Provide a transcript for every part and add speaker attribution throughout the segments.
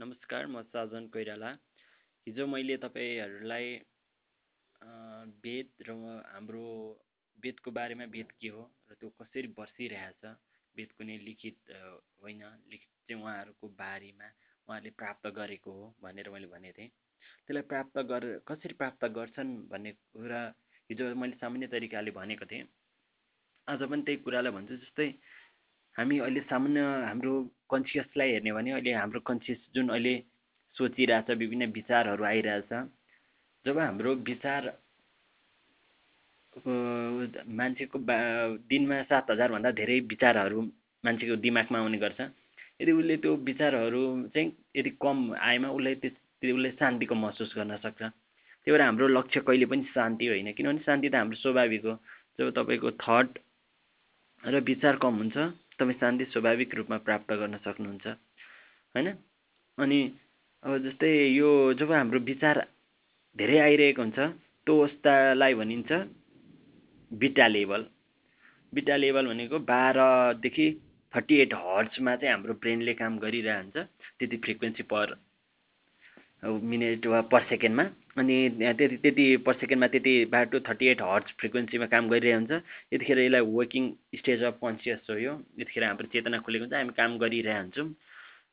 Speaker 1: नमस्कार म साजन कोइराला। हिजो मैले तपाईँहरूलाई वेद र हाम्रो वेदको बारेमा वेद के हो र त्यो कसरी बसिरहेछ वेद कुनै लिखित होइन लिखित चाहिँ उहाँहरूको बारेमा उहाँहरूले प्राप्त गरेको हो भनेर मैले भनेको थिएँ। त्यसलाई प्राप्त गर कसरी प्राप्त गर्छन् भन्ने कुरा हिजो मैले सामान्य तरिकाले भनेको थिएँ। आज पनि त्यही कुरालाई भन्छु जस्तै हामी अहिले सामान्य हाम्रो कन्सियसलाई हेर्ने भने अहिले हाम्रो कन्सियस जुन अहिले सोचिरहेछ विभिन्न विचारहरू आइरहेछ जब हाम्रो विचार मान्छेको बा दिनमा सात हजारभन्दा धेरै विचारहरू मान्छेको दिमागमा आउने गर्छ। यदि उसले त्यो विचारहरू चाहिँ यदि कम आएमा उसले त्यस उसले शान्तिको महसुस गर्न सक्छ। त्यही भएर हाम्रो लक्ष्य कहिले पनि शान्ति होइन। किनभने शान्ति त हाम्रो स्वाभाविक हो। जब तपाईँको थट र विचार कम हुन्छ तपाईँ शान्ति स्वाभाविक रूपमा प्राप्त गर्न सक्नुहुन्छ होइन? अनि अब जस्तै यो जब हाम्रो विचार धेरै आइरहेको हुन्छ त्यो अवस्थालाई भनिन्छ बिटा लेभल बिटा लेभल भनेको बाह्रदेखि थर्टी एट हर्ट्समा चाहिँ हाम्रो ब्रेनले काम गरिरहन्छ त्यति फ्रिक्वेन्सी पर मिनट वा पर सेकेन्डमा। अनि त्यति त्यति पर सेकेन्डमा त्यति बाटो थर्टी एट हर्ट्स फ्रिक्वेन्सीमा काम गरिरहेको हुन्छ। यतिखेर यसलाई वर्किङ स्टेज अफ कन्सियस हो यो। यतिखेर हाम्रो चेतना खुलेको हुन्छ हामी काम गरिरहेको हुन्छौँ।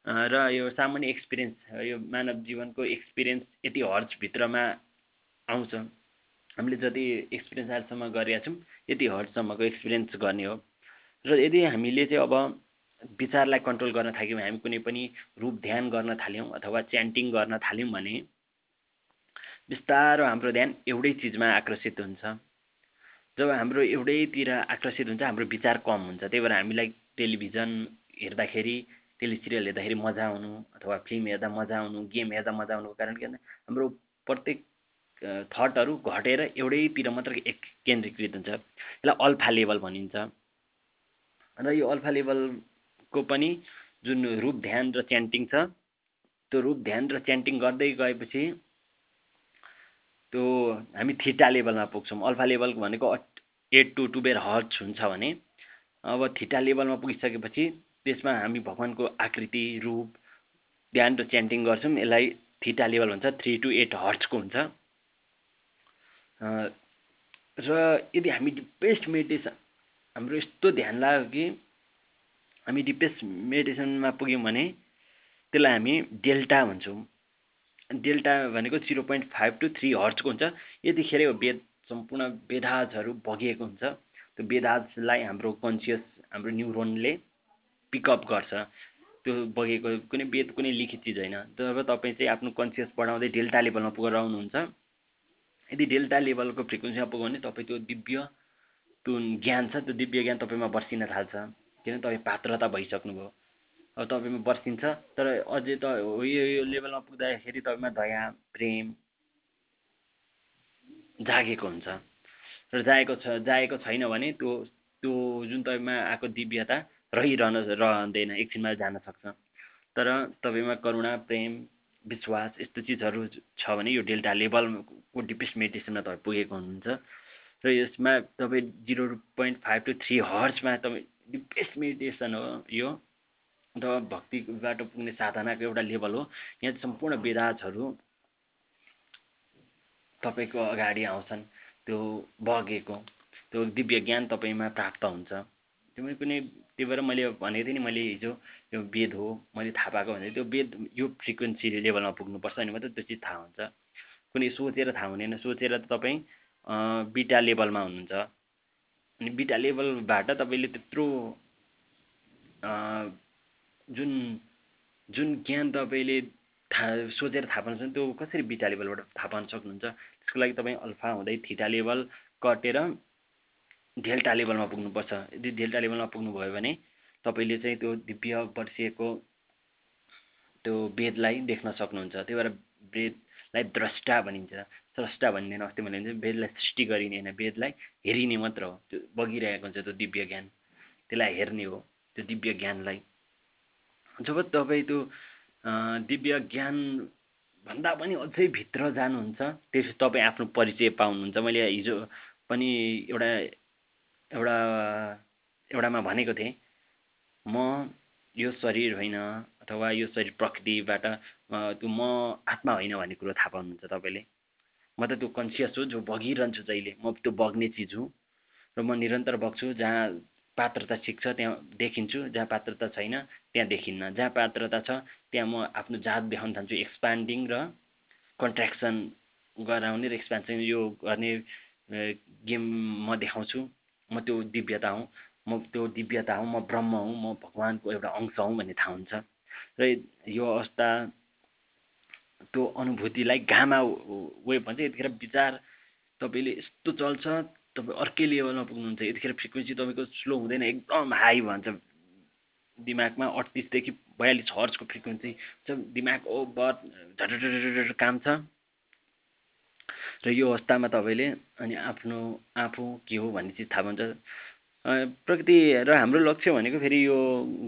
Speaker 1: र यो सामान्य एक्सपिरियन्स यो मानव जीवनको एक्सपिरियन्स यति हर्ट्सभित्रमा आउँछ। हामीले जति एक्सपिरियन्स आजसम्म गरेका छौँ यति हर्ट्ससम्मको एक्सपिरियन्स गर्ने हो। र यदि हामीले चाहिँ अब विचारलाई कन्ट्रोल गर्न थाल्यौँ हामी कुनै पनि रूप ध्यान गर्न थाल्यौँ अथवा च्यान्टिङ गर्न थाल्यौँ भने बिस्तारो हाम्रो ध्यान एउटै चिजमा आकर्षित हुन्छ। जब हाम्रो एउटैतिर आकर्षित हुन्छ हाम्रो विचार कम हुन्छ। त्यही भएर हामीलाई टेलिभिजन हेर्दाखेरि टेलिसिरियल हेर्दाखेरि मजा आउनु अथवा फिल्म हेर्दा मजा आउनु गेम हेर्दा मजा आउनुको कारण के भन्दा हाम्रो प्रत्येक थटहरू घटेर एउटैतिर मात्र केन्द्रीकृत हुन्छ। यसलाई अल्फा लेभल भनिन्छ। र यो अल्फा लेभलको पनि जुन रूप ध्यान र च्यान्टिङ छ त्यो रूप ध्यान र च्यान्टिङ गर्दै गएपछि त्यो हामी थिटा लेभलमा पुग्छौँ। अल्फा लेभल भनेको एट टु टुबेर हर्च हुन्छ भने अब थिटा लेभलमा पुगिसकेपछि त्यसमा हामी भगवान्को आकृति रूप ध्यान र च्यान्टिङ गर्छौँ। यसलाई थिटा लेभल भन्छ थ्री टु एट हर्चको हुन्छ। र यदि हामी बेस्ट मेडिटेसन हाम्रो यस्तो ध्यान लाग्यो कि हामी डिपेस्ट मेडिटेसनमा पुग्यौँ भने त्यसलाई हामी डेल्टा भन्छौँ। डेल्टा भनेको zero point five to three हर्चको हुन्छ। यतिखेरै हो वेद सम्पूर्ण वेदाजहरू बगिएको हुन्छ। त्यो वेदाजलाई हाम्रो कन्सियस हाम्रो न्युरोनले पिकअप गर्छ। त्यो बगेको कुनै वेद कुनै लिखित चिज होइन। जब तपाईँ चाहिँ आफ्नो कन्सियस बढाउँदै डेल्टा लेभलमा पुगेर आउनुहुन्छ। यदि डेल्टा लेभलको फ्रिक्वेन्सीमा पुग्यो भने तपाईँ त्यो दिव्य त्यो ज्ञान छ त्यो दिव्य ज्ञान तपाईँमा बर्सिन थाल्छ। किन तपाईँ पात्रता भइसक्नुभयो। अब तपाईँमा बर्सिन्छ तर अझै त यो यो लेभलमा पुग्दाखेरि तपाईँमा दया प्रेम जागेको हुन्छ। र जागेको छ जागेको छैन भने त्यो त्यो जुन तपाईँमा आएको दिव्यता रहिरहन रहँदैन एकछिनमा जान सक्छ। तर तपाईँमा करुणा प्रेम विश्वास यस्तो चिजहरू छ भने यो डेल्टा लेभलको डिपेस्ट मेडिटेसनमा तपाईँ पुगेको हुनुहुन्छ। र यसमा तपाईँ zero point five to three हर्समा तपाईँ डिपेस्ट मेडिटेसन हो यो अथवा भक्तिबाट पुग्ने साधनाको एउटा लेभल हो। यहाँ सम्पूर्ण वेदाजहरू तपाईँको अगाडि आउँछन्। त्यो बगेको त्यो दिव्य ज्ञान तपाईँमा प्राप्त हुन्छ। त्यो कुनै त्यही भएर मैले भनेको थिएँ नि मैले हिजो यो वेद हो मैले थाहा पाएको भने त्यो वेद यो फ्रिक्वेन्सी लेभलमा पुग्नुपर्छ भने मात्रै त्यो चिज थाहा हुन्छ। कुनै सोचेर थाहा हुँदैन। सोचेर त तपाईँ बिटा लेभलमा हुनुहुन्छ। अनि बिटा लेभलबाट तपाईँले त्यत्रो जुन जुन ज्ञान तपाईँले थाहा सोचेर थाहा पाउनु त्यो कसरी बिटा लेभलबाट थाहा पाउन सक्नुहुन्छ? त्यसको लागि तपाईँ अल्फा हुँदै थिटा लेभल कटेर डेल्टा लेभलमा पुग्नुपर्छ। यदि डेल्टा लेभलमा पुग्नुभयो भने तपाईँले चाहिँ त्यो दिव्य वर्षिएको त्यो वेदलाई देख्न सक्नुहुन्छ। त्यही भएर वेदलाई द्रष्टा भनिन्छ। स्रष्टा भनिँदैन अस्ति मैले भन्छ वेदलाई सृष्टि गरिने होइन वेदलाई हेरिने मात्र हो। त्यो बगिरहेको हुन्छ त्यो दिव्य ज्ञान। त्यसलाई हेर्ने हो त्यो दिव्य ज्ञानलाई। जब तपाईँ त्यो दिव्य ज्ञान भन्दा पनि अझै भित्र जानुहुन्छ त्यसपछि तपाईँ आफ्नो परिचय पाउनुहुन्छ। मैले हिजो पनि एउटा एउटा एउटामा भनेको थिएँ म यो शरीर होइन अथवा यो शरीर प्रकृतिबाट त्यो म आत्मा होइन भन्ने कुरो थाहा पाउनुहुन्छ तपाईँले। म त त्यो कन्सियस हो जो बगिरहन्छु जहिले। म त्यो बग्ने चिज हुँ। र म निरन्तर बग्छु जहाँ पात्रता ठिक छ त्यहाँ देखिन्छु। जहाँ पात्रता छैन त्यहाँ देखिन्न। जहाँ पात्रता छ त्यहाँ म आफ्नो जात देखाउन थाल्छु। एक्सपान्डिङ र कन्ट्र्याक्सन गराउने र एक्सपान्सन यो गर्ने गेम म देखाउँछु। म त्यो दिव्यता हुँ। म त्यो दिव्यता हुँ। म ब्रह्म हुँ। म भगवान्को एउटा अंश हुँ भन्ने थाहा हुन्छ। र यो अवस्था त्यो अनुभूतिलाई गामा वेभ भन्छ यतिखेर विचार तपाईँले यस्तो चल्छ तपाईँ अर्कै लेभलमा पुग्नुहुन्छ यतिखेर फ्रिक्वेन्सी तपाईँको स्लो हुँदैन एकदम हाई भन्छ। दिमागमा अडतिसदेखि बयालिस हर्चको फ्रिक्वेन्सी दिमाग ओभर काम छ। र यो अवस्थामा तपाईँले अनि आफ्नो आफू के हो भन्ने चिज थाहा पाउँछ प्रकृति र हाम्रो लक्ष्य भनेको फेरि यो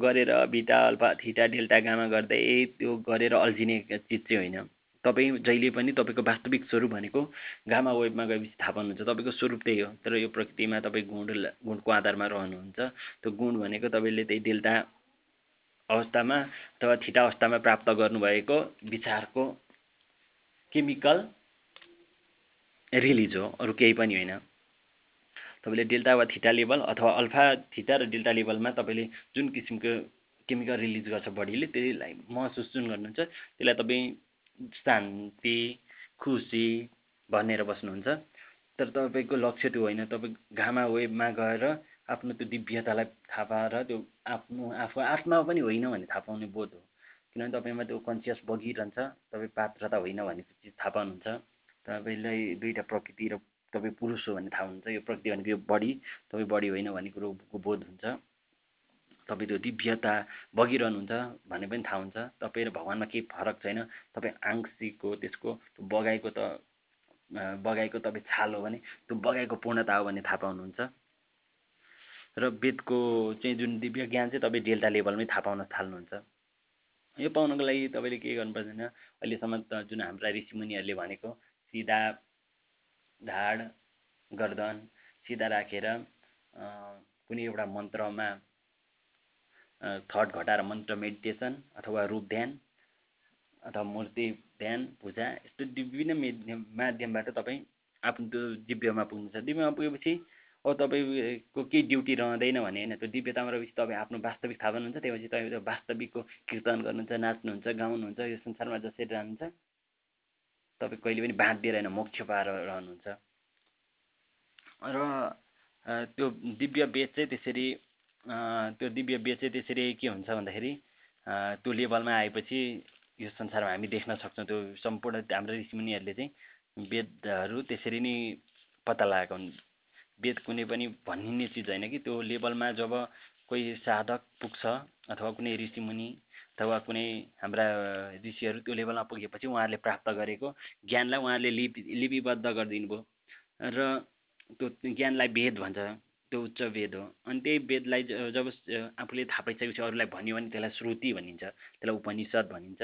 Speaker 1: गरेर बिटा अल्फा थिटा डेल्टा गामा गर्दै त्यो गरेर अल्झिने चिज चाहिँ होइन। तपाईँ जहिले पनि तपाईँको वास्तविक स्वरूप भनेको गामा वेबमा गएपछि थाहा पाउनुहुन्छ। तपाईँको स्वरूप त्यही हो। तर यो प्रकृतिमा तपाईँ गुण गुणको आधारमा रहनुहुन्छ। त्यो गुण भनेको तपाईँले त्यही डेल्टा अवस्थामा अथवा थिटा अवस्थामा प्राप्त गर्नुभएको विचारको केमिकल रिलिज हो। अरू केही पनि होइन। तपाईँले डेल्टा वा थिटा लेभल अथवा अल्फा थिटा र डेल्टा लेभलमा तपाईँले जुन किसिमको केमिकल रिलिज गर्छ बडीले त्यसलाई महसुस जुन गर्नुहुन्छ त्यसलाई तपाईँ शान्ति खुसी भनेर बस्नुहुन्छ। तर तपाईँको लक्ष्य त्यो होइन। तपाईँ घामा वेबमा गएर आफ्नो त्यो दिव्यतालाई थाहा पाएर त्यो आफ्नो आफू आत्मा पनि होइन भन्ने थाहा पाउने बोध हो। किनभने तपाईँमा त्यो कन्सियस बगिरहन्छ तपाईँ पात्रता होइन भन्ने चिज थाहा पाउनुहुन्छ। तपाईँलाई दुईवटा प्रकृति र तपाईँ पुरुष हो भन्ने थाहा हुन्छ। यो प्रकृति भनेको यो बडी तपाईँ बडी होइन भन्ने कुरोको बोध हुन्छ। तपाईँ त्यो दिव्यता बगिरहनुहुन्छ भन्ने पनि थाहा हुन्छ। तपाईँ र भगवान्मा केही फरक छैन। तपाईँ हो त्यसको बगाएको त बगाएको तपाईँ छाल हो भने त्यो बगाएको पूर्णता हो भन्ने थाहा पाउनुहुन्छ। र वेदको चाहिँ जुन दिव्य ज्ञान चाहिँ तपाईँ डेल्टा लेभलमै थाहा पाउन थाल्नुहुन्छ। यो पाउनको लागि तपाईँले के गर्नु पर्दैन अहिलेसम्म त जुन हाम्रा ऋषिमुनिहरूले भनेको सिधा ढाड गर्दन सिधा राखेर कुनै एउटा मन्त्रमा थट घटाएर मन्त्र मेडिटेसन अथवा रूप ध्यान अथवा मूर्ति ध्यान पूजा यस्तो विभिन्न माध्यमबाट तपाईँ आफ्नो त्यो दिव्यमा पुग्नुहुन्छ। दिव्यमा पुगेपछि अब तपाईँको केही ड्युटी रहँदैन भने होइन त्यो दिव्यतामा रहेपछि तपाईँ आफ्नो वास्तविक थाहा पाउनुहुन्छ। त्यसपछि तपाईँ त्यो वास्तविकको कीर्तन गर्नुहुन्छ नाच्नुहुन्छ गाउनुहुन्छ यो संसारमा जसरी रहनुहुन्छ। तपाईँ कहिले पनि बाँधिदिएर होइन मोक्ष पाएर रहनुहुन्छ। र त्यो दिव्य वेद चाहिँ त्यसरी त्यो दिव्य वेद चाहिँ त्यसरी के हुन्छ भन्दाखेरि त्यो लेभलमा आएपछि यो संसारमा हामी देख्न सक्छौँ। त्यो सम्पूर्ण हाम्रो ऋषिमुनिहरूले चाहिँ वेदहरू त्यसरी नै पत्ता लगाएको हुन्। वेद कुनै पनि भनिने चिज होइन कि त्यो लेभलमा जब कोही साधक पुग्छ अथवा कुनै ऋषिमुनि अथवा कुनै हाम्रा ऋषिहरू त्यो लेभलमा पुगेपछि उहाँहरूले प्राप्त गरेको ज्ञानलाई उहाँहरूले लिपि लिपिबद्ध गरिदिनु भयो र त्यो ज्ञानलाई वेद भन्छ त्यो उच्च वेद हो। अनि त्यही वेदलाई जब आफूले थाहा पाइसकेपछि अरूलाई भन्यो भने त्यसलाई श्रुति भनिन्छ त्यसलाई उपनिषद भनिन्छ।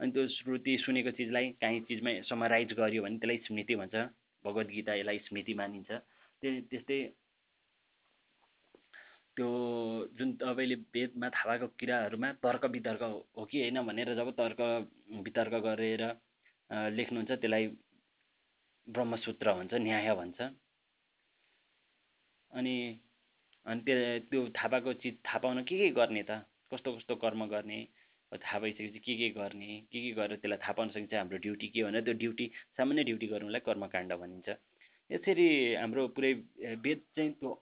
Speaker 1: अनि त्यो श्रुति सुनेको चिजलाई काहीँ चिजमा समराइज गर्यो भने त्यसलाई स्मृति भन्छ भगवद् गीता यसलाई स्मृति मानिन्छ। त्यो त्यस्तै त्यो जुन तपाईँले वेदमा थाहा किराहरूमा तर्क वितर्क हो कि होइन भनेर जब तर्क वितर्क गरेर लेख्नुहुन्छ त्यसलाई ब्रह्मसूत्र भन्छ न्याय भन्छ। अनि अनि त्यो त्यो थाहा पाएको चिज थाहा पाउन के के गर्ने त? कस्तो कस्तो कर्म गर्ने? थाहा भइसकेपछि के के गर्ने? के के गरेर त्यसलाई थाहा पाउन सकिन्छ? हाम्रो ड्युटी के भनेर त्यो ड्युटी सामान्य ड्युटी गर्नुलाई कर्मकाण्ड भनिन्छ। यसरी हाम्रो पुरै वेद चाहिँ त्यो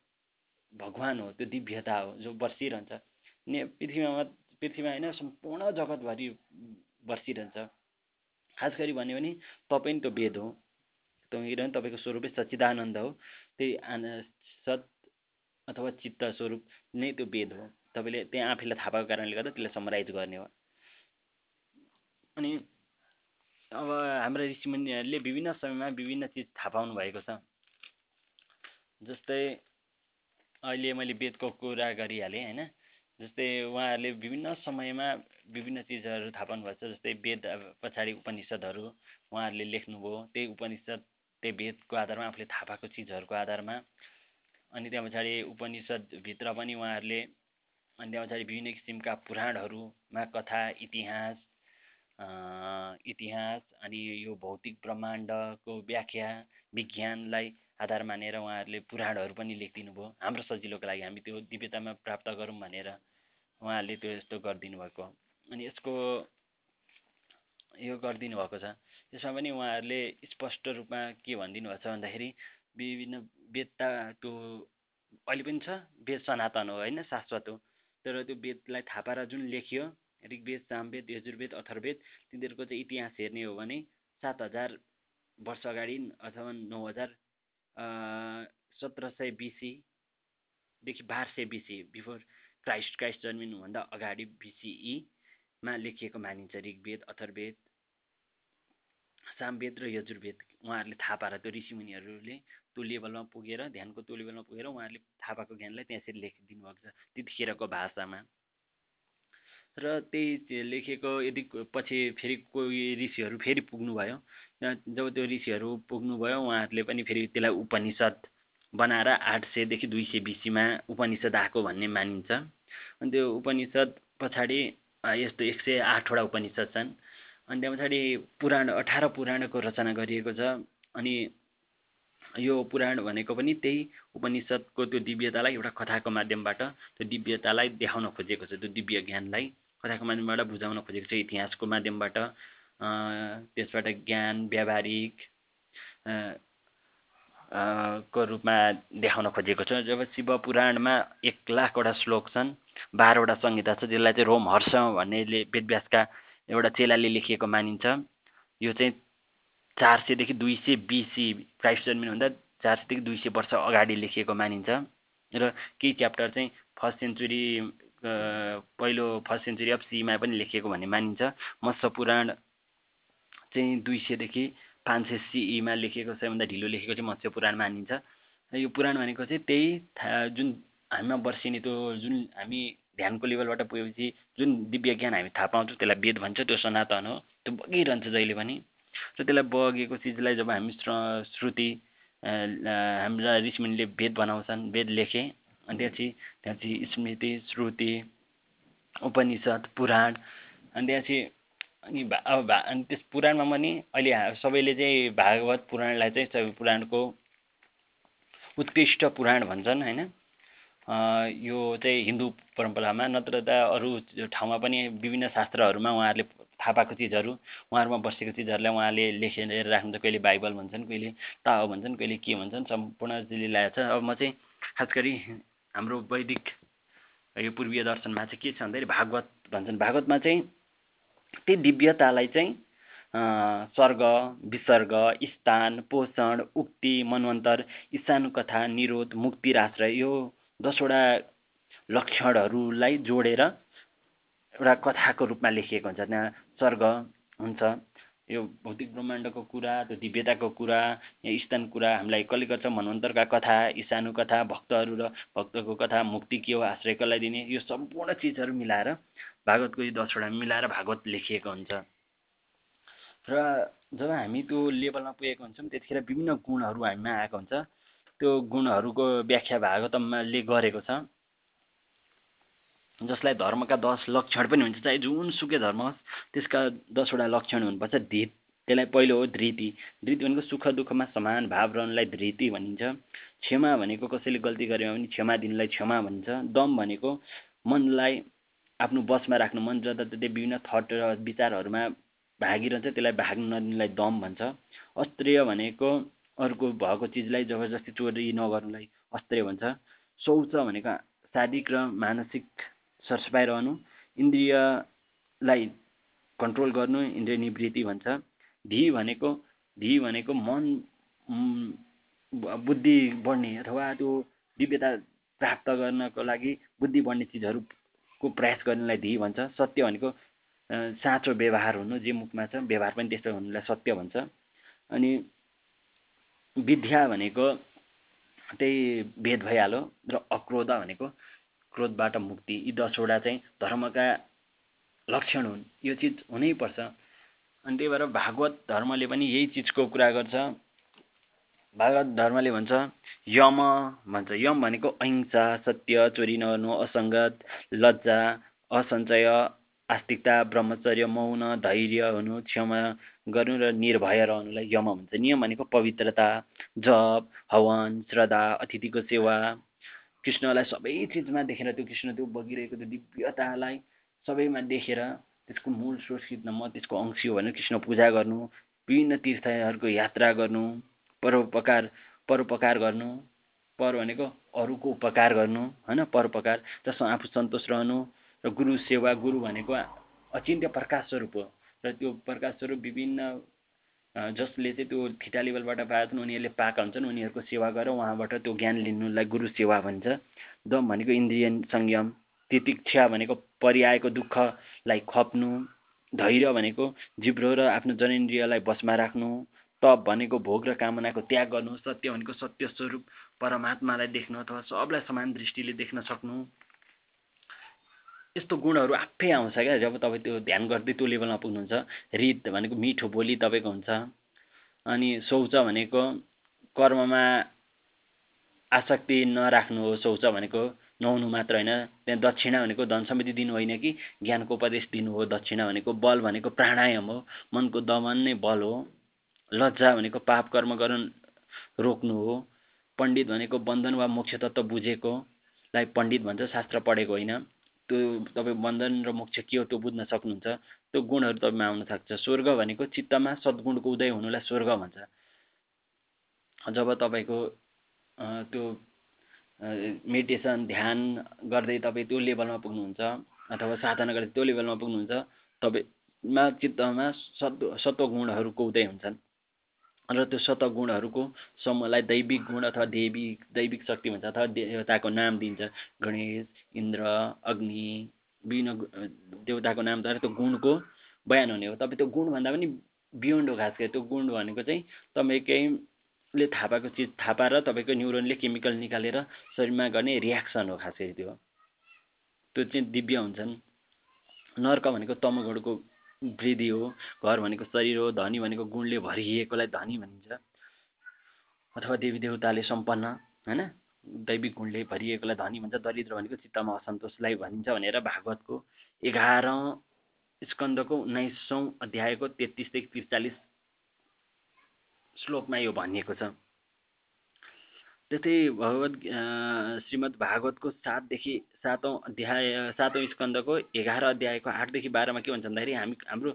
Speaker 1: भगवान् हो त्यो दिव्यता हो जो बर्सिरहन्छ। ने पृथ्वीमा पृथ्वीमा होइन सम्पूर्ण जगतभरि बर्सिरहन्छ। खास गरी भन्यो भने तपाईँ नि त्यो वेद हो। किनभने तपाईँको स्वरूपै सच्चिदानन्द हो। त्यही सत् अथवा चित्त स्वरूप नै त्यो वेद हो। तपाईँले त्यहाँ आफैलाई थाहा पाएको कारणले गर्दा त्यसलाई समराइज गर्ने हो। अनि अब हाम्रा ऋषिमुनिहरूले विभिन्न समयमा विभिन्न चिज थाहा पाउनु भएको छ। जस्तै अहिले मैले वेदको कुरा गरिहालेँ होइन? जस्तै उहाँहरूले विभिन्न समयमा विभिन्न चिजहरू थाहा पाउनुभएको छ जस्तै वेद पछाडि उपनिषद्हरू उहाँहरूले लेख्नुभयो त्यही उपनिषद त्यही वेदको आधारमा आफूले थाहा पाएको चिजहरूको आधारमा। अनि त्यहाँ पछाडि उपनिषद्भित्र पनि उहाँहरूले अनि त्यहाँ पछाडि विभिन्न किसिमका पुराणहरूमा कथा इतिहास इतिहास अनि यो भौतिक ब्रह्माण्डको व्याख्या विज्ञानलाई आधार मानेर उहाँहरूले पुराणहरू पनि लेखिदिनु भयो। हाम्रो सजिलोको लागि हामी त्यो दिव्यतामा प्राप्त गरौँ भनेर उहाँहरूले त्यो यस्तो गरिदिनु भएको। अनि यसको यो गरिदिनु भएको छ। त्यसमा पनि उहाँहरूले स्पष्ट रूपमा के भनिदिनु भएको छ भन्दाखेरि विभिन्न वेदता त्यो अहिले पनि छ वेद सनातन हो होइन शाश्वत हो। तर त्यो वेदलाई थाहा पाएर जुन लेखियो ऋग्वेद सामवेद यजुर्वेद अथर्वेद तिनीहरूको चाहिँ इतिहास हेर्ने हो भने सात हजार वर्ष अगाडि अथवा नौ हजार सत्र सय बिसीदेखि बाह्र सय बिसी बिफोर क्राइस्ट क्राइस्ट जन्मिनुभन्दा अगाडि बिसिईमा लेखिएको मानिन्छ ऋग्वेद अथर्वेद सामवेद र यजुर्वेद। उहाँहरूले थाहा पाएर त्यो ऋषिमुनिहरूले त्यो लेभलमा पुगेर ध्यानको त्यो लेभलमा पुगेर उहाँहरूले थाहा पाएको ज्ञानलाई त्यसरी लेखिदिनु भएको छ त्यतिखेरको भाषामा। र त्यही लेखेको यदि पछि फेरि कोही ऋषिहरू फेरि पुग्नुभयो जब त्यो ऋषिहरू पुग्नुभयो उहाँहरूले पनि फेरि त्यसलाई उपनिषद बनाएर आठ सयदेखि दुई सय बिसीमा उपनिषद आएको भन्ने मानिन्छ। अनि त्यो उपनिषद पछाडि यस्तो एक सय आठवटा उपनिषद छन्। अनि त्यहाँ पछाडि पुराण अठार पुराणको रचना गरिएको छ। अनि यो पुराण भनेको पनि त्यही उपनिषदको त्यो दिव्यतालाई एउटा कथाको माध्यमबाट त्यो दिव्यतालाई देखाउन खोजेको छ त्यो दिव्य ज्ञानलाई कथाको माध्यमबाट बुझाउन खोजेको छ इतिहासको माध्यमबाट। त्यसबाट ज्ञान व्यावहारिक को रूपमा देखाउन खोजेको छ। जब शिव पुराणमा एक लाखवटा श्लोक छन् बाह्रवटा संहिता छ जसलाई चाहिँ रोम हर्ष भन्नेले वेदव्यासका एउटा चेलाले लेखिएको मानिन्छ। यो चाहिँ चार सयदेखि दुई सय बिसी क्राइस्ट जन्मिनुभन्दा चार सयदेखि दुई सय वर्ष अगाडि लेखिएको मानिन्छ। र केही च्याप्टर चाहिँ फर्स्ट सेन्चुरी पहिलो फर्स्ट सेन्चुरी अफ सीमा पनि लेखिएको भन्ने मानिन्छ। मत्स्य पुराण चाहिँ दुई सयदेखि पाँच सय सिईमा लेखिएको सबैभन्दा ढिलो लेखेको चाहिँ मत्स्य पुराण मानिन्छ। यो पुराण भनेको चाहिँ त्यही जुन हामीमा वर्षिने त्यो जुन हामी ध्यानको लेभलबाट पुगेपछि जुन दिव्य ज्ञान हामी थाहा पाउँछौँ त्यसलाई वेद भन्छ त्यो सनातन हो त्यो बगिरहन्छ जहिले पनि। र त्यसलाई बगेको चिजलाई जब हामी श्रुति हाम्रा ऋषिमुनिले वेद बनाउँछन् वेद लेखे अनि त्यसपछि त्यहाँपछि स्मृति श्रुति उपनिषद पुराण अनि त्यसपछि अनि अब भा अनि त्यस पुराणमा पनि अहिले सबैले चाहिँ भागवत पुराणलाई चाहिँ सबै पुराणको उत्कृष्ट पुराण भन्छन् होइन? यो चाहिँ हिन्दू परम्परामा नत्र त अरू ठाउँमा पनि विभिन्न शास्त्रहरूमा उहाँहरूले थाहा पाएको चिजहरू उहाँहरूमा बसेको चिजहरूलाई उहाँले लेखेर राख्नुहुन्छ कहिले बाइबल भन्छन् कहिले ताओ भन्छन् कहिले के भन्छन् सम्पूर्ण ल्याएको छ। अब म चाहिँ खास गरी हाम्रो वैदिक यो पूर्वीय दर्शनमा चाहिँ के छ भन्दाखेरि भागवत भन्छन्। भागवतमा चाहिँ त्यही दिव्यतालाई चाहिँ स्वर्ग विसर्ग स्थान पोषण उक्ति मनवन्तर कथा निरोध मुक्ति र आश्रय यो दसवटा लक्षणहरूलाई जोडेर एउटा कथाको रूपमा लेखिएको हुन्छ। त्यहाँ स्वर्ग हुन्छ यो भौतिक ब्रह्माण्डको कुरा त्यो दिव्यताको कुरा यहाँ स्थान कुरा हामीलाई कसले गर्छ? मनवन्तरका कथा ईशानु कथा भक्तहरू र भक्तको कथा मुक्ति के हो आश्रय कसलाई दिने? यो सम्पूर्ण चिजहरू मिलाएर भागवतको यो दसवटा मिलाएर भागवत लेखिएको हुन्छ। र जब हामी त्यो लेभलमा पुगेको हुन्छौँ त्यतिखेर विभिन्न गुणहरू हामीमा आएको हुन्छ। त्यो गुणहरूको व्याख्या भागवतमले गरेको छ। जसलाई धर्मका दस लक्षण पनि हुन्छ। चाहे जुनसुकै धर्म होस् त्यसका दसवटा लक्षण हुनुपर्छ। धित त्यसलाई पहिलो हो धृति। धृति भनेको सुख दुःखमा समान भाव रहनलाई धृति भनिन्छ। क्षमा भनेको कसैले गल्ती गऱ्यो भने क्षमा दिनलाई क्षमा भनिन्छ। दम भनेको मनलाई आफ्नो बसमा राख्नु मन जताततै विभिन्न थट र विचारहरूमा भागिरहन्छ त्यसलाई भाग्नु नदिनुलाई दम भन्छ। अस्त्रेय भनेको अर्को भएको चिजलाई जबरजस्ती चोरी नगर्नुलाई अस्त्रेय भन्छ। शौच भनेको शारीरिक र मानसिक सरसफाइ रहनु इन्द्रियलाई कन्ट्रोल गर्नु इन्द्रिय निवृत्ति भन्छ। धी भनेको धी भनेको मन बुद्धि बढ्ने अथवा त्यो दिव्यता प्राप्त गर्नको लागि बुद्धि बढ्ने चिजहरूको प्रयास गर्नेलाई धी भन्छ। सत्य भनेको साँचो व्यवहार हुनु जे मुखमा छ व्यवहार पनि त्यस्तो हुनुलाई सत्य भन्छ। अनि विद्या भनेको त्यही भेद भइहाल्यो र अक्रोध भनेको क्रोधबाट मुक्ति। यी दसवटा चाहिँ धर्मका लक्षण हुन्। यो चिज हुनैपर्छ। अनि त्यही भएर भागवत धर्मले पनि यही चिजको कुरा गर्छ। भागवत धर्मले भन्छ यम भन्छ। यम भनेको अहिंसा सत्य चोरी नगर्नु असङ्गत लज्जा असञ्चय आस्तिकता ब्रह्मचर्य मौन धैर्य हुनु क्षमा गर्नु र निर्भय रहनुलाई यम भन्छ। नियम भनेको पवित्रता जप हवन श्रद्धा अतिथिको सेवा। कृष्णलाई सबै चिजमा देखेर त्यो कृष्ण त्यो बगिरहेको त्यो दिव्यतालाई सबैमा देखेर त्यसको मूल स्रोत सिद्ध म त्यसको अंश हो भनेर कृष्ण पूजा गर्नु विभिन्न तीर्थहरूको यात्रा गर्नु। परोपकार परोपकार गर्नु पर भनेको अरूको उपकार गर्नु होइन? परोपकार। जसमा आफू सन्तोष रहनु र गुरु सेवा गुरु भनेको अचिन्त्य प्रकाश स्वरूप हो। र त्यो प्रकाश स्वरूप विभिन्न जसले चाहिँ त्यो थिटा लेभलबाट पाएछन् उनीहरूले पाएका हुन्छन् उनीहरूको सेवा गरेर उहाँबाट त्यो ज्ञान लिनुलाई गुरु सेवा भन्छ। दम भनेको इन्द्रियन संयम तितिक्षा भनेको परिआएको दुःखलाई खप्नु धैर्य भनेको जिब्रो र आफ्नो जनइन्द्रियलाई बसमा राख्नु तप भनेको भोग र कामनाको त्याग गर्नु सत्य भनेको सत्य स्वरूप परमात्मालाई देख्नु अथवा सबलाई समान दृष्टिले देख्न सक्नु। यस्तो गुणहरू आफै आउँछ क्या जब तपाईँ त्यो ध्यान गर्दै त्यो लेभलमा पुग्नुहुन्छ। रित भनेको मिठो बोली तपाईँको हुन्छ। अनि शौच भनेको कर्ममा आसक्ति नराख्नु हो शौच भनेको नुहाउनु मात्र होइन। त्यहाँ दक्षिणा भनेको धन सम्पत्ति दिनु होइन कि ज्ञानको उपदेश दिनु हो दक्षिणा भनेको बल भनेको प्राणायाम हो। मनको दमन नै बल हो। लज्जा भनेको पाप कर्म गर्न रोक्नु हो। पण्डित भनेको बन्धन वा मोक्ष तत्त्व बुझेकोलाई पण्डित भन्छ शास्त्र पढेको होइन। त्यो तपाईँ बन्धन र मोक्ष के हो त्यो बुझ्न सक्नुहुन्छ। त्यो गुणहरू तपाईँमा आउन सक्छ स्वर्ग भनेको चित्तमा सद्गुणको उदय हुनुलाई स्वर्ग भन्छ। जब तपाईँको त्यो मेडिटेसन ध्यान गर्दै तपाईँ त्यो लेभलमा पुग्नुहुन्छ अथवा साधना गर्दै त्यो लेभलमा पुग्नुहुन्छ तपाईँमा चित्तमा सत्व सत्व गुणहरूको उदय हुन्छन् र त्यो सत्व गुणहरूको समूहलाई दैविक गुण अथवा दैविक दैविक शक्ति भन्छ अथवा देवताको नाम दिन्छ। गणेश इन्द्र अग्नि विभिन्न देवताको नामद्वारा त्यो गुणको बयान हुने हो। तपाईँ त्यो गुणभन्दा पनि बियोन्ड हो खास गरी त्यो गुण भनेको चाहिँ तपाईँकै ले थाहा पाएको चिज थाहा पाएर तपाईँको न्युरोनले केमिकल निकालेर शरीरमा गर्ने रियाक्सन हो खास गरी त्यो। त्यो चाहिँ दिव्य हुन्छन्। नर्क भनेको तमगुणको वृद्धि हो घर भनेको शरीर हो धनी भनेको गुणले भरिएकोलाई धनी भनिन्छ। अथवा देवी देवताले सम्पन्न होइन? दैविक गुणले भरिएकोलाई धनी भन्छ दरिद्र भनेको चित्तमा असन्तोषलाई भनिन्छ भनेर भागवतको एघार स्कन्दको उन्नाइसौँ अध्यायको तेत्तिसदेखि त्रिचालिस श्लोकमा यो भनिएको छ। त्यस्तै भगवत श्रीमद् भागवतको सातदेखि सातौँ अध्याय सातौँ स्कन्दको एघार अध्यायको आठदेखि बाह्रमा के भन्छ भन्दाखेरि हामी हाम्रो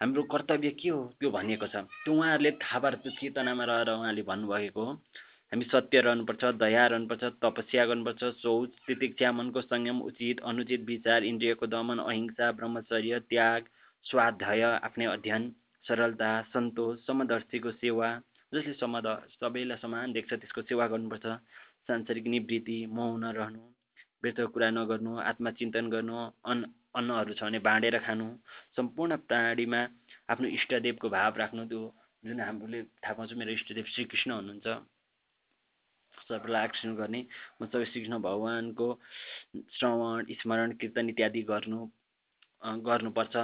Speaker 1: हाम्रो कर्तव्य के हो त्यो भनिएको छ। त्यो उहाँहरूले थाहा पाएर त्यो चेतनामा रहेर उहाँले भन्नुभएको हो। हामी सत्य रहनुपर्छ दया रहनुपर्छ तपस्या गर्नुपर्छ शौच तितिक्षा मनको संयम उचित अनुचित विचार इन्द्रियको दमन अहिंसा ब्रह्मचर्य त्याग स्वाध्याय आफ्नै अध्ययन सरलता सन्तोष समदर्शीको सेवा जसले समद सबैलाई समान देख्छ त्यसको सेवा गर्नुपर्छ। सांसारिक निवृत्ति मौन रहनु व्यर्थ कुरा नगर्नु आत्मचिन्तन गर्नु अन्न अन्नहरू छ भने बाँडेर खानु सम्पूर्ण प्राणीमा आफ्नो इष्टदेवको भाव राख्नु त्यो जुन हामीले थाहा पाउँछौँ मेरो इष्टदेव श्रीकृष्ण हुनुहुन्छ। सबैलाई आकर्षण गर्ने म सबै श्रीकृष्ण भगवान्को श्रवण स्मरण कीर्तन इत्यादि गर्नु गर्नुपर्छ।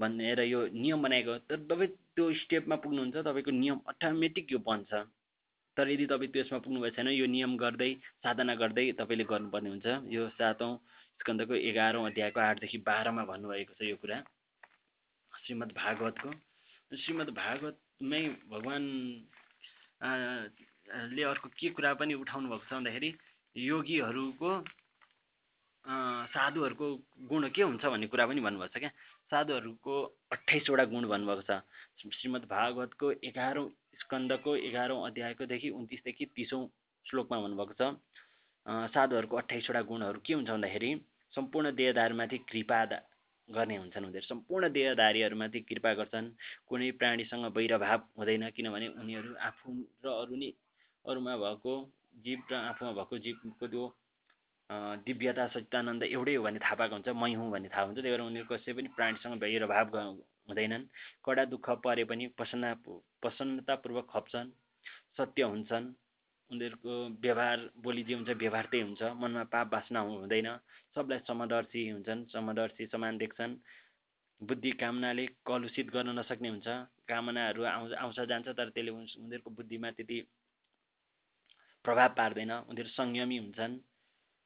Speaker 1: भनेर यो नियम बनाएको तर तपाईँ त्यो स्टेपमा पुग्नुहुन्छ तपाईँको नियम अटोमेटिक यो बन्छ। तर यदि तपाईँ त्यसमा पुग्नुभएको छैन यो नियम गर्दै साधना गर्दै तपाईँले गर्नुपर्ने हुन्छ। यो सातौँ स्कन्दको एघारौँ अध्यायको आठदेखि बाह्रमा भन्नुभएको छ यो कुरा। श्रीमद् भागवतको। श्रीमद् भागवतमै भगवान् ले अर्को के कुरा पनि उठाउनु भएको छ भन्दाखेरि योगीहरूको साधुहरूको गुण के हुन्छ भन्ने कुरा पनि भन्नुभएको छ क्या? साधुहरूको अठाइसवटा गुण भन्नुभएको छ। श्रीमद् भागवतको एघारौँ स्कन्दको एघारौँ अध्यायकोदेखि उन्तिसदेखि तिसौँ श्लोकमा भन्नुभएको छ साधुहरूको अठाइसवटा गुणहरू के हुन्छ भन्दाखेरि सम्पूर्ण देहदारमाथि कृपा गर्ने हुन्छन् उनीहरू। सम्पूर्ण देहदारीहरूमाथि कृपा गर्छन्। कुनै प्राणीसँग वैरभाव हुँदैन किनभने उनीहरू आफू र अरू नै अरूमा भएको जीव र आफूमा भएको जीवको त्यो दिव्यता सचितानन्द एउटै हो भन्ने थाहा पाएको हुन्छ। मै हुँ भन्ने थाहा हुन्छ। त्यही भएर उनीहरू कसै पनि प्राणीसँग भाव हुँदैनन्। कडा दुःख परे पनि प्रसन्न प्रसन्नतापूर्वक खप्छन् सत्य हुन्छन्। उनीहरूको व्यवहार बोली जे हुन्छ व्यवहार त्यही हुन्छ। मनमा पाप बासना हुँदैन। सबलाई समदर्शी हुन्छन् समदर्शी समान देख्छन्। बुद्धि कामनाले कलुषित गर्न नसक्ने हुन्छ। कामनाहरू आउँछ आउँछ जान्छ तर त्यसले उनीहरूको बुद्धिमा त्यति प्रभाव पार्दैन। उनीहरू संयमी हुन्छन्।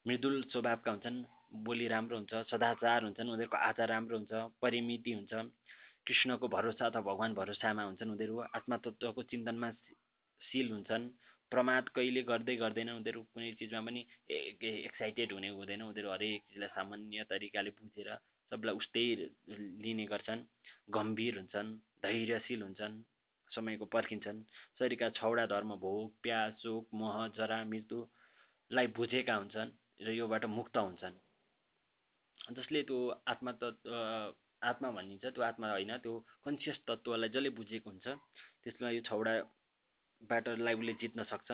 Speaker 1: मृदुल स्वभावका हुन्छन् बोली राम्रो हुन्छ सदाचार हुन्छन् उनीहरूको आचार राम्रो हुन्छ परिमिति हुन्छ कृष्णको भरोसा अथवा भगवान् भरोसामा हुन्छन् उनीहरू आत्मतत्त्वको चिन्तनमा शील हुन्छन् प्रमाद कहिले गर्दै गर्दैन उनीहरू कुनै चिजमा पनि एक्साइटेड हुने हुँदैन उनीहरू हरेक चिजलाई सामान्य तरिकाले बुझेर सबलाई उस्तै लिने गर्छन् गम्भीर हुन्छन् धैर्यशील हुन्छन् समयको पर्खिन्छन्। शरीरका छवटा धर्म भोग प्यास शोक मोह जरा मृत्युलाई बुझेका हुन्छन्। र योबाट मुक्त हुन्छन्। जसले त्यो आत्मा तत्व आत्मा भनिन्छ त्यो आत्मा होइन त्यो कन्सियस तत्त्वलाई जसले बुझेको हुन्छ त्यसलाई यो छवटाबाटलाई उसले जित्न सक्छ।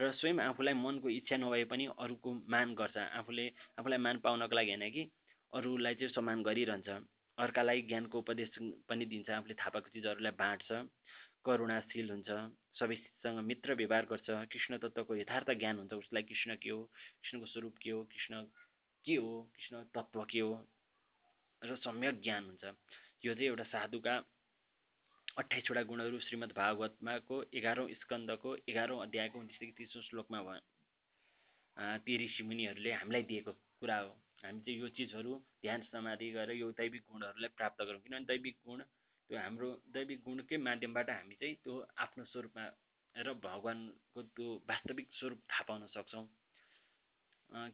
Speaker 1: र स्वयं आफूलाई मनको इच्छा नभए पनि अरूको मान गर्छ। आफूले आफूलाई मान पाउनको लागि होइन कि अरूलाई चाहिँ सम्मान गरिरहन्छ। अर्कालाई ज्ञानको उपदेश पनि दिन्छ। आफूले थाहा पाएको चिजहरूलाई बाँड्छ करुणाशील हुन्छ सबैसँग मित्र व्यवहार गर्छ कृष्ण तत्त्वको यथार्थ ज्ञान हुन्छ उसलाई कृष्ण के हो कृष्णको स्वरूप के हो कृष्ण के हो कृष्ण तत्त्व के हो र सम्यक ज्ञान हुन्छ। यो चाहिँ एउटा साधुका अठाइसवटा गुणहरू श्रीमद् भागवतमाको एघारौँ स्कन्दको एघारौँ अध्यायको उन्तिसदेखि तिसौँ श्लोकमा भयो ती ऋषिमुनिहरूले हामीलाई दिएको कुरा हो। हामी चाहिँ यो चिजहरू ध्यान समाधि गरेर यो दैविक गुणहरूलाई प्राप्त गरौँ किनभने दैविक गुण त्यो हाम्रो दैविक गुणकै माध्यमबाट हामी चाहिँ त्यो आफ्नो स्वरूपमा र भगवान्को त्यो वास्तविक स्वरूप थाहा पाउन सक्छौँ।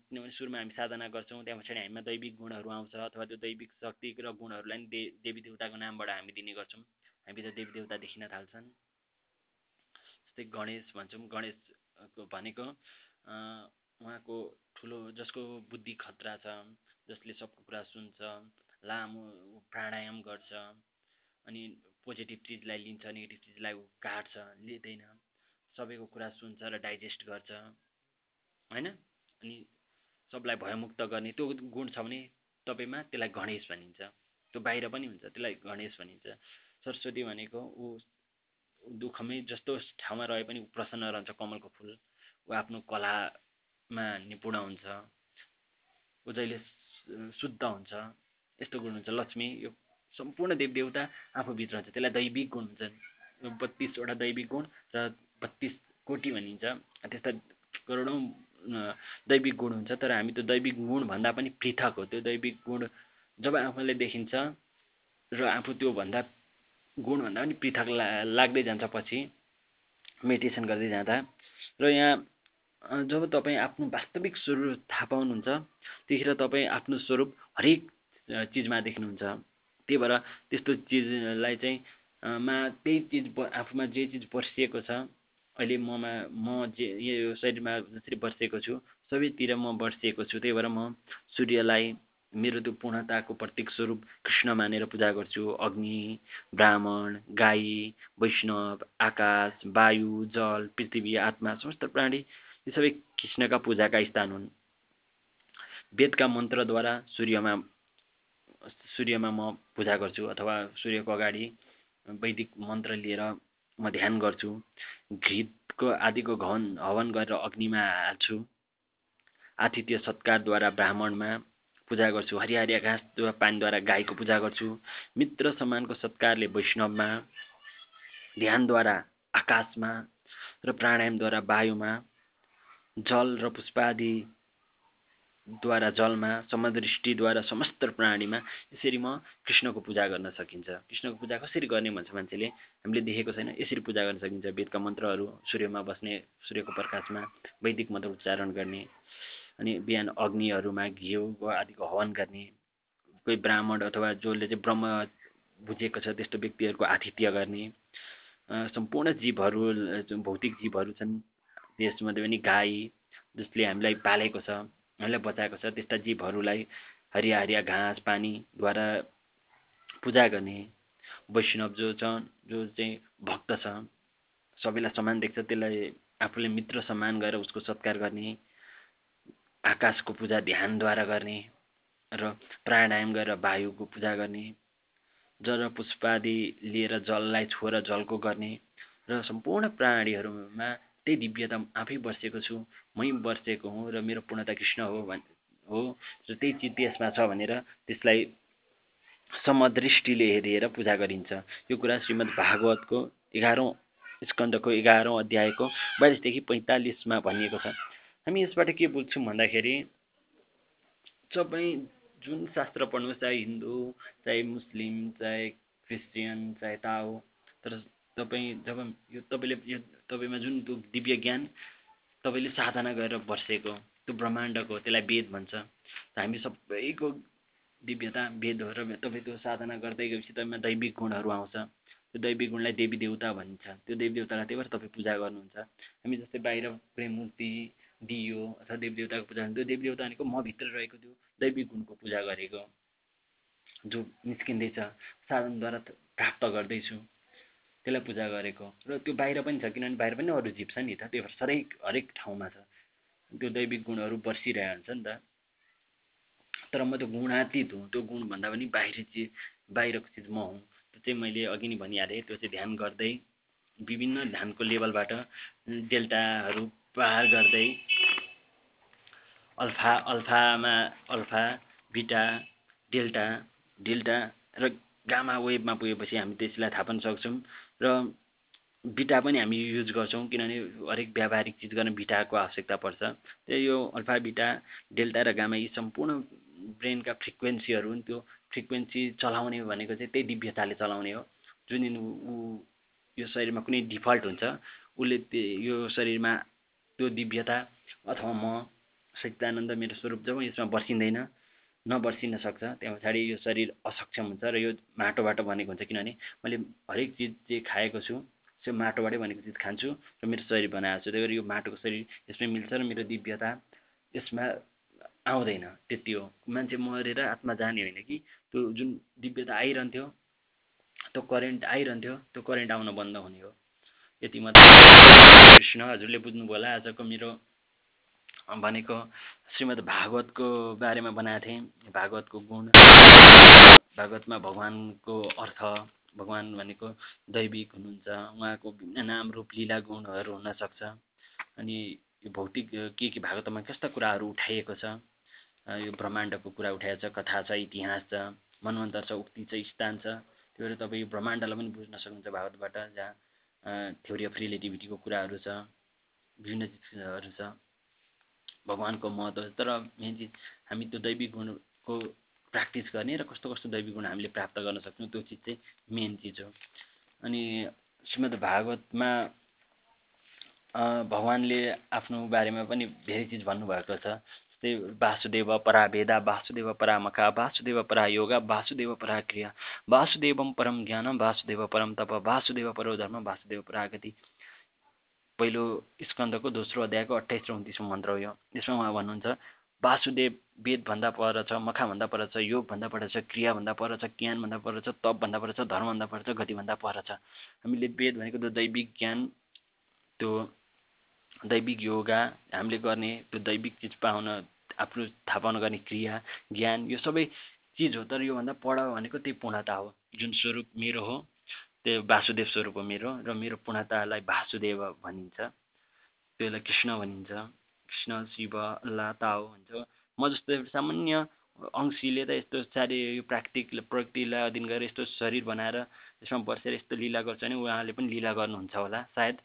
Speaker 1: किनभने सुरुमा हामी साधना गर्छौँ त्यहाँ पछाडि हामीमा दैविक गुणहरू आउँछ अथवा त्यो दैविक शक्ति र गुणहरूलाई नि दे देवी देवताको नामबाट हामी दिने गर्छौँ। हामी त देवी देवता देखिन थाल्छन्। जस्तै गणेश भन्छौँ गणेश भनेको उहाँको ठुलो जसको बुद्धि खतरा छ जसले सबको कुरा सुन्छ लामो प्राणायाम गर्छ। अनि पोजिटिभ चिजलाई लिन्छ नेगेटिभ चिजलाई काट्छ लिँदैन। सबैको कुरा सुन्छ र डाइजेस्ट गर्छ होइन? अनि सबलाई भयमुक्त गर्ने त्यो गुण छ भने तपाईँमा त्यसलाई गणेश भनिन्छ। त्यो बाहिर पनि हुन्छ त्यसलाई गणेश भनिन्छ। सरस्वती भनेको ऊ दुःखमै जस्तो ठाउँमा रहे पनि ऊ प्रसन्न रहन्छ कमलको फुल। ऊ आफ्नो कलामा निपुण हुन्छ। ऊ जहिले शुद्ध हुन्छ। यस्तो गुण हुन्छ। लक्ष्मी यो सम्पूर्ण देवदेवता आफूभित्र हुन्छ। त्यसलाई दैविक गुण हुन्छन् बत्तिसवटा दैविक गुण र बत्तिस कोटी भनिन्छ। त्यस्ता करोडौँ दैविक गुण हुन्छ। तर हामी त्यो दैविक गुणभन्दा पनि पृथक हो। त्यो दैविक गुण जब आफूलाई देखिन्छ र आफू त्योभन्दा गुणभन्दा पनि पृथक ला लाग्दै जान्छ पछि मेडिटेसन गर्दै जाँदा र यहाँ जब तपाईँ आफ्नो वास्तविक स्वरूप थाहा पाउनुहुन्छ त्यतिखेर तपाईँ आफ्नो स्वरूप हरेक चिजमा देख्नुहुन्छ। त्यही भएर त्यस्तो चिजलाई चाहिँ मा त्यही चिज आफूमा जे चिज बसिएको छ अहिले ममा म जे यो शरीरमा जसरी बसिएको छु सबैतिर म बसिएको छु। त्यही भएर म सूर्यलाई मेरो त्यो पूर्णताको प्रतीक स्वरूप कृष्ण मानेर पूजा गर्छु। अग्नि ब्राह्मण गाई वैष्णव आकाश वायु जल पृथ्वी आत्मा समस्त प्राणी यी सबै कृष्णका पूजाका स्थान हुन्। वेदका मन्त्रद्वारा सूर्यमा सूर्यमा म पूजा गर्छु अथवा सूर्यको अगाडि वैदिक मन्त्र लिएर म ध्यान गर्छु। घृतको आदिको घन हवन गरेर अग्निमा हाल्छु। आतिथ्य सत्कारद्वारा ब्राह्मणमा पूजा गर्छु। हरिया घाँसद्वारा पानीद्वारा गाईको पूजा गर्छु। मित्र समानको सत्कारले वैष्णवमा ध्यानद्वारा आकाशमा र प्राणायामद्वारा वायुमा जल र पुष्पादि द्वारा जलमा समदृष्टिद्वारा समस्त प्राणीमा यसरी म कृष्णको पूजा गर्न सकिन्छ। कृष्णको पूजा कसरी गर्ने भन्छ मान्छेले? हामीले देखेको छैन यसरी पूजा गर्न सकिन्छ। वेदका मन्त्रहरू सूर्यमा बस्ने सूर्यको प्रकाशमा वैदिक मन्त्र उच्चारण गर्ने अनि बिहान अग्निहरूमा घिउ आदिको हवन गर्ने कोही ब्राह्मण अथवा जसले चाहिँ ब्रह्म बुझेको छ त्यस्तो व्यक्तिहरूको आतिथ्य गर्ने सम्पूर्ण जीवहरू भौतिक जीवहरू छन् त्यसमध्ये पनि गाई जसले हामीलाई पालेको छ। हामीलाई बचाएको छ। त्यस्ता जीवहरूलाई हरिया हरिया घाँस पानीद्वारा पूजा गर्ने वैष्णव जो छ जो चाहिँ भक्त छ सबैलाई समान देख्छ। त्यसलाई आफूले मित्र सम्मान गरेर उसको सत्कार गर्ने आकाशको पूजा ध्यानद्वारा गर्ने र प्राणायाम गरेर वायुको पूजा गर्ने जल पुष्पादि लिएर जललाई छोएर जलको गर्ने र सम्पूर्ण प्राणीहरूमा त्यही दिव्यता आफै बसेको छु मै बसेको हुँ र मेरो पूर्णता कृष्ण हो भन् हो र त्यही चिज त्यसमा छ भनेर त्यसलाई समदृष्टिले हेरेर पूजा गरिन्छ। यो कुरा श्रीमद् भागवतको एघारौँ स्कन्दको एघारौँ अध्यायको बाइसदेखि पैँतालिसमा भनिएको छ। हामी यसबाट के बुझ्छौँ भन्दाखेरि सबै जुन शास्त्र पढ्नुहोस् चाहे हिन्दू चाहे मुस्लिम चाहे क्रिस्चियन चाहे ताओ तर तपाईँ जब यो तपाईँले यो तपाईँमा जुन त्यो दिव्य ज्ञान तपाईँले साधना गरेर बसेको त्यो ब्रह्माण्डको त्यसलाई वेद भन्छ। हामी सबैको दिव्यता वेद हो र तपाईँ त्यो साधना गर्दै गएपछि तपाईँमा दैविक गुणहरू आउँछ। त्यो दैविक गुणलाई देवी देवता भनिन्छ। त्यो देवी देवतालाई त्यही भएर तपाईँ पूजा गर्नुहुन्छ। हामी जस्तै बाहिर प्रेम मूर्ति दियो अथवा देवी देवताको पूजा त्यो देवी देवता भनेको म भित्र रहेको त्यो दैविक गुणको पूजा गरेको। जो निस्किँदैछ साधनद्वारा प्राप्त गर्दैछु। त्यसलाई पूजा गरेको। र त्यो बाहिर पनि छ किनभने बाहिर पनि अरू जीव छ नि त। त्यो हरेक हरेक ठाउँमा छ। त्यो दैविक गुणहरू बर्सिरहेको हुन्छ नि त। तर म त्यो गुणातीत हुँ। त्यो गुणभन्दा पनि बाहिरी चिज बाहिरको चिज म हुँ। त्यो चाहिँ मैले अघि नै भनिहालेँ। त्यो चाहिँ ध्यान गर्दै विभिन्न ध्यानको लेभलबाट डेल्टाहरू पार गर्दै अल्फा अल्फामा अल्फा बिटा डेल्टा डेल्टा र गामा वेबमा पुगेपछि हामी त्यसलाई थाहा पाउन सक्छौँ। र बिटा पनि हामी युज गर्छौँ किनभने हरेक व्यावहारिक चिज गर्न बिटाको आवश्यकता पर्छ। त्यही यो अल्फा बिटा डेल्टा र गामा यी सम्पूर्ण ब्रेनका फ्रिक्वेन्सीहरू त्यो फ्रिक्वेन्सी चलाउने भनेको चाहिँ त्यही दिव्यताले चलाउने हो। जुन दिन ऊ यो शरीरमा कुनै डिफल्ट हुन्छ उसले त्यो यो शरीरमा त्यो दिव्यता अथवा म सच्चिदानन्द मेरो स्वरूप जब यसमा बर्सिँदैन नबर्सिन सक्छ। त्यहाँ पछाडि यो शरीर असक्षम हुन्छ र यो माटोबाट बनेको हुन्छ। किनभने मैले हरेक चिज जे खाएको छु त्यो माटोबाटै बनेको चिज खान्छु र मेरो शरीर बनाएको छु। त्यही भएर यो माटोको शरीर यसमै मिल्छ र मेरो दिव्यता यसमा आउँदैन। त्यति हो। मान्छे मरेर आत्मा जाने होइन कि? त्यो जुन दिव्यता आइरहन्थ्यो त्यो करेन्ट आइरहन्थ्यो त्यो करेन्ट आउन बन्द हुने हो। यति मात्र। कृष्ण हजुरले बुझ्नुभयो होला आजको मेरो भनेको श्रीमद् भागवतको बारेमा बनाएको थिएँ। भागवतको गुण भागवतमा भगवान्को अर्थ भगवान् भनेको दैविक हुनुहुन्छ उहाँको भिन्न नाम रूप लीला गुणहरू हुनसक्छ अनि यो भौतिक के के भागवतमा कस्ता कुराहरू उठाइएको छ यो ब्रह्माण्डको कुरा उठाएको छ कथा छ इतिहास छ मनवन्तर छ उक्ति छ स्थान छ त्यो भएर तपाईँ ब्रह्माण्डलाई पनि बुझ्न सक्नुहुन्छ भागवतबाट जहाँ थ्योरी अफ रिलेटिभिटीको कुराहरू छ विभिन्न चिजहरू छ। भगवान्को महत्त्व तर मेन चिज हामी त्यो दैविक गुणको प्र्याक्टिस गर्ने र कस्तो कस्तो दैविक गुण हामीले प्राप्त गर्न सक्छौँ त्यो चिज चाहिँ मेन चिज हो। अनि श्रीमद् भागवतमा भगवान्ले आफ्नो बारेमा पनि धेरै चिज भन्नुभएको छ। जस्तै वासुदेव परा वेदा वासुदेव परामखा वासुदेव परा योगा वासुदेव परा क्रिया वासुदेवम परम ज्ञानम वासुदेव परम तप वासुदेव परो धर्म वासुदेव परागति। पहिलो स्कन्दको दोस्रो अध्यायको अठाइस र उन्तिसौँ मन्त्र हो यो। यसमा उहाँ भन्नुहुन्छ वासुदेव वेदभन्दा पर छ मखाभन्दा पर छ योगभन्दा पर छ क्रियाभन्दा पर छ ज्ञानभन्दा पर छ तपभन्दा पर छ धर्मभन्दा पर छ गतिभन्दा पर छ। हामीले वेद भनेको त्यो दैविक ज्ञान त्यो दैविक योगा हामीले गर्ने त्यो दैविक चिज पाउन आफ्नो थाहा पाउन गर्ने क्रिया ज्ञान यो सबै चिज हो तर योभन्दा पढ भनेको त्यही पूर्णता हो जुन स्वरूप मेरो हो। त्यो वासुदेव स्वरूप हो मेरो र मेरो पूर्णतालाई वासुदेव भनिन्छ। त्यसलाई कृष्ण भनिन्छ। कृष्ण शिव अल्लाह ताओ भन्छ। म जस्तो सामान्य अंशीले त यस्तो साह्रै यो प्राकृतिक प्रकृतिलाई अधीन गरेर यस्तो शरीर बनाएर यसमा बसेर यस्तो लिला गर्छ भने उहाँले पनि लिला गर्नुहुन्छ होला सायद।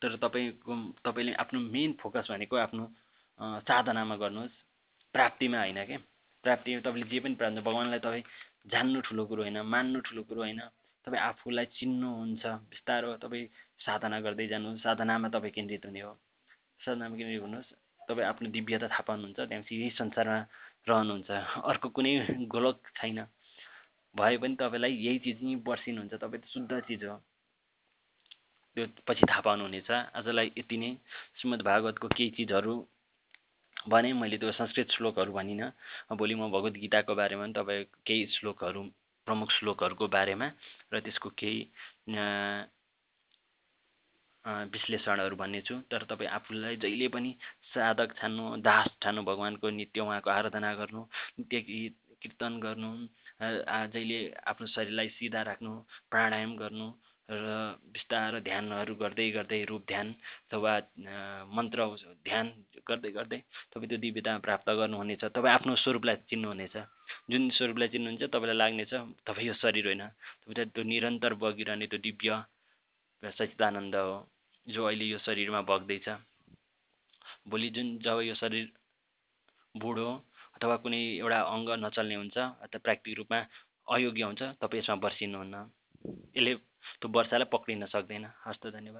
Speaker 1: तर तपाईँको तपाईँले आफ्नो मेन फोकस भनेको आफ्नो साधनामा गर्नुहोस्। प्राप्तिमा होइन क्या प्राप्ति तपाईँले जे पनि प्राप्त भगवान्लाई तपाईँ जान्नु ठुलो कुरो होइन मान्नु ठुलो कुरो होइन। तपाईँ आफूलाई चिन्नुहुन्छ बिस्तारो तपाईँ साधना गर्दै जानुहोस् साधनामा तपाईँ केन्द्रित हुने हो। साधनामा केन्द्रित हुनुहोस् तपाईँ आफ्नो दिव्यता थाहा पाउनुहुन्छ त्यहाँपछि यही संसारमा रहनुहुन्छ। अर्को कुनै गोलक छैन। भए पनि तपाईँलाई यही चिज नै पर्सिनुहुन्छ तपाईँ त शुद्ध चिज हो। त्यो पछि थाहा पाउनुहुनेछ। आजलाई यति नै। श्रीमद् भागवतको केही चिजहरू भने मैले त्यो संस्कृत श्लोकहरू भनिनँ। भोलि म भगवद् गीताको बारेमा तपाईँ केही श्लोकहरू प्रमुख श्लोकहरूको बारेमा र त्यसको केही विश्लेषणहरू भन्नेछु। तर तपाईँ आफूलाई जहिले पनि साधक छान्नु दास छान्नु भगवान्को नित्य उहाँको आराधना गर्नु नित्य कीर्तन गर्नु जहिले आफ्नो शरीरलाई सिधा राख्नु प्राणायाम गर्नु र बिस्तारो ध्यानहरू गर्दै गर्दै रूप ध्यान अथवा मन्त्र ध्यान गर्दै गर्दै तपाईँ त्यो दिव्यता प्राप्त गर्नुहुनेछ। तपाईँ आफ्नो स्वरूपलाई चिन्नुहुनेछ। जुन स्वरूपलाई चिन्नुहुन्छ तपाईँलाई लाग्नेछ तपाईँ यो शरीर होइन। तपाईँ त्यो निरन्तर बगिरहने त्यो दिव्य सच्चिदानन्द हो जो अहिले यो शरीरमा बग्दैछ। भोलि जुन जब यो शरीर बुढो अथवा कुनै एउटा अङ्ग नचल्ने हुन्छ अथवा प्राकृतिक रूपमा अयोग्य हुन्छ तपाईँ यसमा वर्षिनुहुन्न यसले त्यो वर्षालाई पक्रिन सक्दैन। हस् त धन्यवाद।